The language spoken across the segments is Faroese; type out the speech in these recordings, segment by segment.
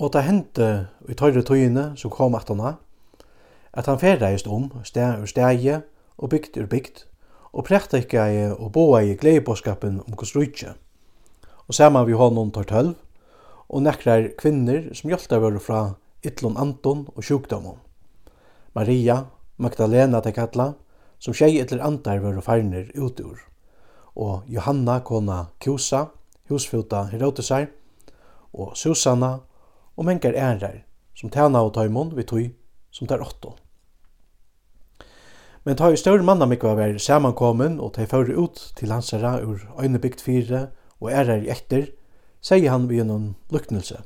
Og det hendte i tørre tøyene som kom at henne, at han ferdeist om steg ur stegje og bygd ur bygd, og prekta ikke ei og boa i gleibåskapen om hos rujtje. Og saman vi honom tar tølv, og nekrar kvinner som hjálta vare fra Ytlon Anton og sjukdomon. Maria, Magdalena til kalla, som tjei eller andar vare farnir utur, og Johanna kona Kjosa, husfjuta Herodesar, og Susanna, og mengar ærar, som tæna og taimon vi tui som tær åtto. Men ta i større manna mikva var samankomin og tei fyrir ut til hansara ur øynebygd fire og ærar i etter, sier han vi gjennom luknelse.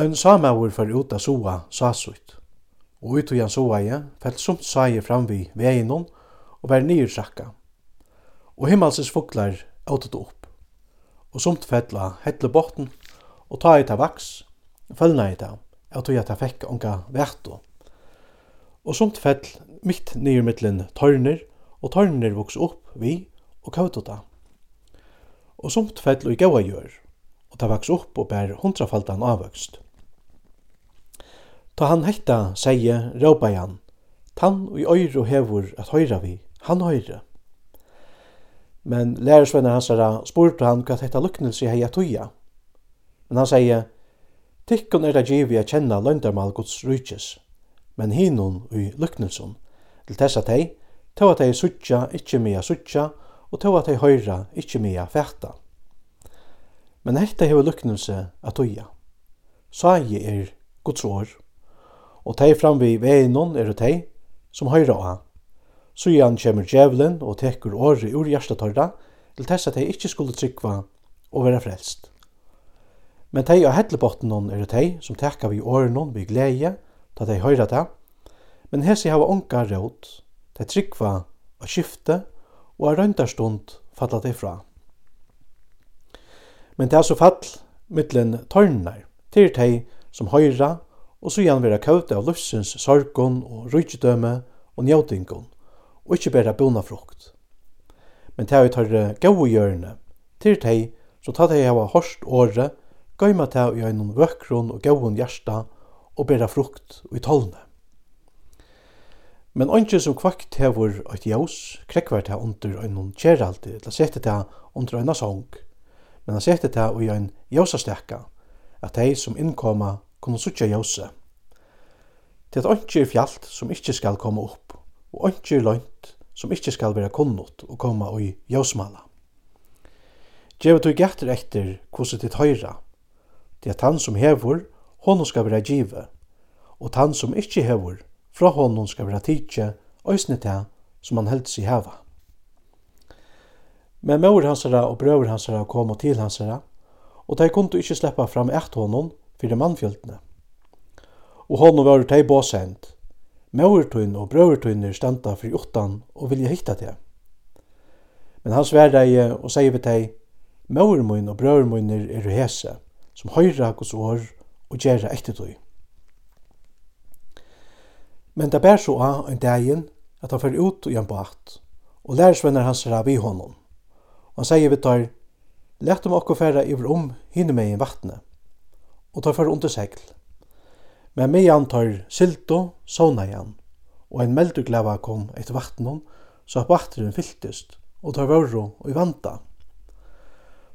Ein samauer fyrir ut av soa sasut, og ut ujan soa i, felt sumt saie fram vi veinon og var nyrsakka, og himmelses fuglar åtet opp, og sumt fettla hettle botten og ta i ta vaks, følna i ta, og tog at ta fekk onka verto. Og somt fell mitt nýr mittlen tørner, og tørner voks opp vi og kautota. Og somt fell og i gaua gjør, og ta vaks opp og bær hundrafaldan avvøkst. Ta han hekta seie råpa han, tann og i øyre hevur at høyra vi, han høyre. Men lærersvenner hans spurte han hva hetta luknelse hei at tuja, Men han sier, Tikkun er det givi a kjenna løndarmal Guds rujtjes, men hinun ui luknelsun, til tess at hei, to at hei suttja, ikkje mea suttja, og to at hei høyra, ikkje mea fætta. Men hekta hei luknelse at uia. Sagi er Guds år, og tei framvi veinun er tei som høyra a. Sujan kjemur djevelen og tekur åri ur hjertetøyra, til tess at hei ikkje skulle trykva og vera frelst. Men tei av hettlebotten er tei som tekka vi åren vi glede, ta tei høyra det. Men hesi hava onka råd, tei tryggva og skifte, og a røyndarstund falla tei fra. Men det er så fall mittlen tørnar, til tei som høyra, og så gjerne vera kauta av lufsins sorgon og rujtidøme og njautingon, og ikkje bera bona frukt. Men tei av tørre gau gjørne, til tei som ta tei hava hårst året, gøyma ta i einum vøkron og gauun hjarta og bera frukt i tolne. Men ongi som kvakt hevur eit jaus, krekvar ta under einum kjeraldi, eller sette ta under eina song, men han sette ta i ein jósastekka, at dei som innkoma kunne sutja jause. Til at ongi er fjallt som ikkje skal koma opp, og ongi er løynt som ikkje skal vera kunnut og koma i jausmala. Gjevet du gætter etter hvordan ditt høyra, det at han som hevur, honom skal vera give, og han som ikkje hevur, fra honom skal vera tidje, òsne til som han helds seg heva. Men mor hansara og brøver hansara kom og til hansara, og de kunne ikkje sleppa fram eit honom fyrir mannfjöldene. Og honom var tei båsend, Mauertun og brøvertunner standa fyrir uttan og vilja hitta det. Men han sverreie og sier vi teg, Mauermun og brøvermunner er hese, som høyra Guds år og gjerra etter tøy. Men det bær så av en dagen at han fyrir ut og gjør og lærersvenner hans er av i honom. Og han sier vi tar, lett om okkur færa iver om hinne meg i vattnet, og tar fyrir under segl. Men meg han tar silto, såna igjen, og en meldugleva kom etter vattnet, så at vattnet fylltist, og tar vörro og i vanta.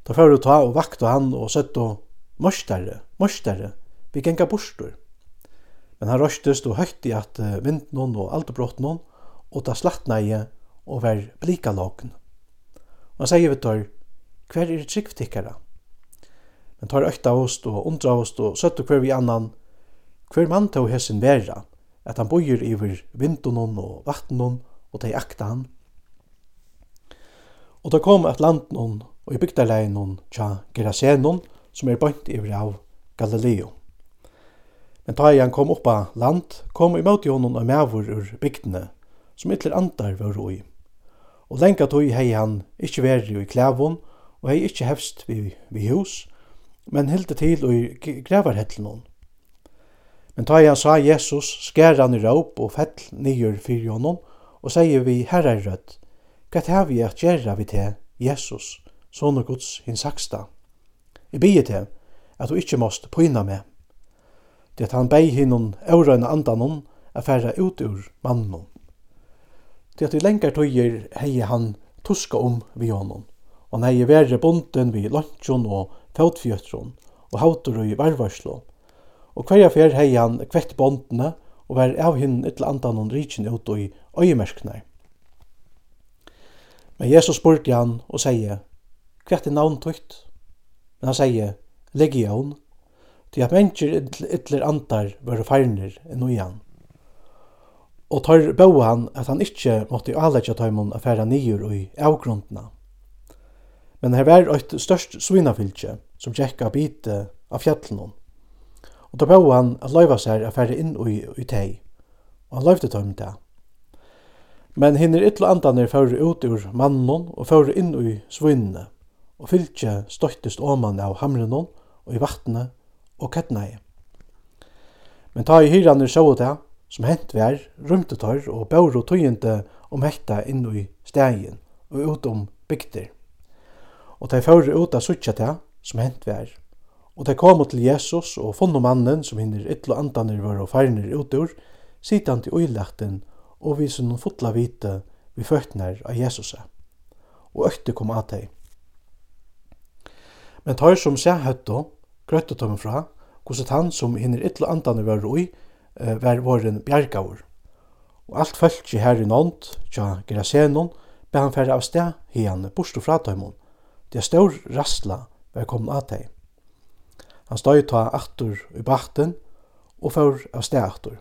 Tar fyrir ta og vakta han og søtto Mostare, mostare, vi genga bostur. Men han røstest og høytti at vindnån og aldebrottnån, og ta slattnæje og ver blika lagen. Og han sier vi tar, hver er tryggtikkara? Men tar økta ost og undra ost og søttu hver vi annan, hver mann tog hessin vera, at han bøyer iver vindnån og vattnån og de akta han. Og da kom at landnån og i bygdalegin tja Gerasenon, som er bønt i av Galileo. Men da han kom oppa land, kom i møte honom og mævur ur bygdene, som ytler andar var roi. Og lenga tog hei han ikkje veri i klævun, og hei ikkje hefst vi, vi hus, men hilde til og i grevarhetlen Men da han sa Jesus, skær han i råp og fell nyer fyrir honom, og sier vi herre rødt, hva tar vi at gjerra vi til Jesus, sånne Guds hins saksta? Jeg bygge til at du ikke måst pyna meg. Det at han bei hinnon aurøyna andanon a færa ut ur mannon. Det at i lengar tøyer hei han tuska om vi honom, og han hei verre bonden vi lantjon og fæutfjötron og hautur i varvarslo, og hverja fer hei han kvett bondene og vær av hinn ytla andanon rikin ut i øyemersknar. Men Jesus spurte han og sier, Kvett er navn tøyt? men han sier legion, til at mennesker ytler andar var feirner enn og igjen. Og tar bøa han at han ikkje måtte avleggja tøymon a færa nýjur i avgrundna. Men her var eit størst svinafylgje som tjekka bite av fjallinon. Og tar bøa han at løyva seg a færa inn i, i tei. og han løyvde tøym det. Men hinner ytler andanir fyrir ut ur mannen og fyrir inn i svinne og fylgje støyttist åman av hamrenon og i vattnet og kettnei. Men ta i hyranir sjå det, som hent vær, rymte tar og bauro tøyende om hekta innu i stegin og ut om bygder. Og ta i fyrir ut av suttja det, som hent vær. Og de kom til Jesus og funno mannen som hinner ytlo andanir var og færner utur, sitan til uilekten og visen noen fotla vite vi føtner av Jesusa. Og økte kom av teg. Men tar som seg høtto, grøttet dem fra, hvordan han som hinner ytla andane var roi, var våren bjergavur. Og alt følt her i nånd, tja Grasenon, be han færre av sted, hian borsto fra tøymon. Det er stor rastla var kommet av teg. Han støy ta aktor i bakten, og fyr av sted aktor.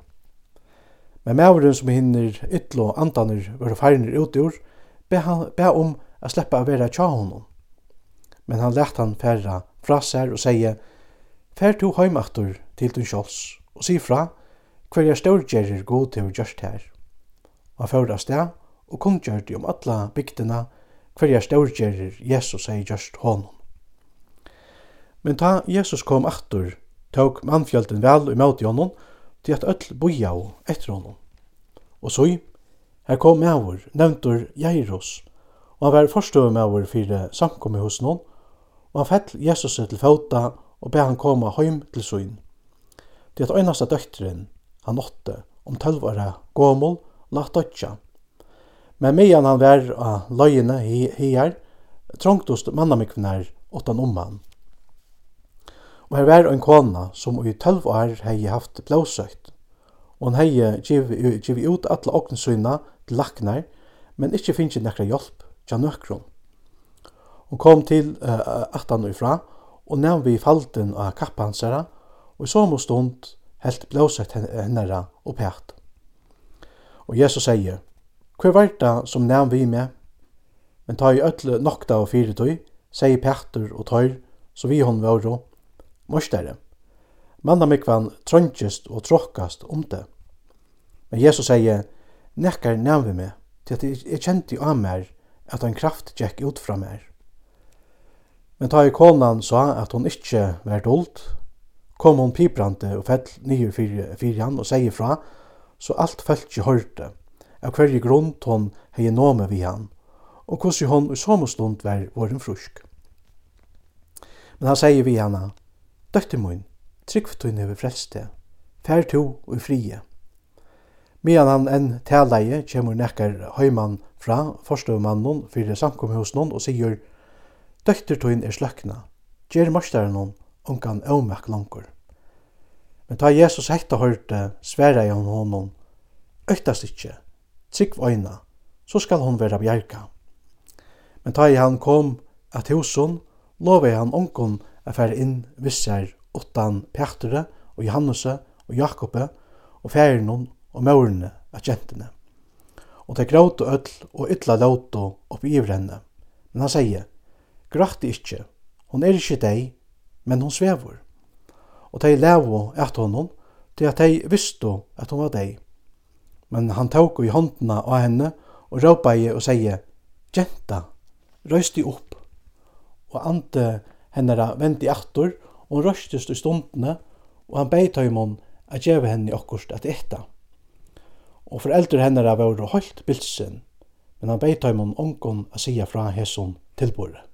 Men mævren som hinner ytla andaner var færner utgjord, be, han, be om a sleppa a vera tja honom men han lett han färra fra sær og sier, «Fær to heimaktur til din kjols, og si fra hverja størgjerir god til gjørst her. Han fører av sted og kundgjørte om alle bygdene, hver jeg størgjerir Jesus hei gjørst hånden. Men ta Jesus kom aktur, tåg mannfjölden vel i møte honom, til at öll boja og etter honom. Og så, her kom mævur, nevntur Jairus, og han var forstøvmævur fyrir samkommet hos noen, og han fell Jesus til fota og bæ han koma heim til søgn. Det at einasta døktren, han åtte, om tølv åra gomul, lagt døtja. Men medan han var av løyene her, trångtost mannamikvinar åttan om han. Og her var en kona som i tølv år hei haft blåsøkt, og han hei givet ut alla åknesøyna til laknar, men ikkje finnst nekra hjelp tja nøkron. Hon kom til uh, atan og ifra, og nevn vi falten av kappansere, og i som stund helt blåsett hennera og pært. Og Jesus sier, Hver var det som nevn vi med? Men ta i ødle nokta og fire tøy, sier pæter og tøyr, så vi hon våro, «Morstere, Manna mikvan trøntjest og tråkkast om det. Men Jesus sier, nekkar nevn vi med, til at jeg kjente av meg at en kraft gikk ut fra meg.» Men ta i konan sa at hon ikkje var dolt, kom hon piprande og fell nye fyrjan og segi fra, så alt fæltje hørte, av hverje grunn hon hei nåme vi han, og hvordan hon i sommerstund var våren frusk. Men han segi vi hana, døtti mun, trygg for tøyne ved frelste, fær to og frie. Medan han enn taleie kjemur nekkar høymann fra forstøvmannen fyrir samkomhusen og sier, Døkter tøyn er sløkna. Gjer mørstaren hon, ongan avmerk langur. Men ta Jesus hekta hørte, sværa i hon honom, øktast ikkje, trygg vøyna, så skal hon vera bjerga. Men ta i han kom at husun, lova han ongon a færa inn vissar åttan Pjartere og Johannese og Jakobe og færen hon og maurene av kjentene. Og det gråte øll og ytla låto i ivrenne. Men han sier, grått ikkje. Hon er ikkje deg, men hon svevor. Og dei levo etter honom, til at dei visste at hon var deg. Men han tåk i håndena av henne og råpa i og sier, «Gjenta, di opp!» Og ante hennara vendi aktor, og hon røystest i stundene, og han beit høymon at gjeve henne okkurst at etta. Og foreldre hennara var holdt bilsen, men han beit høymon ongon at sia fra hesson tilbordet.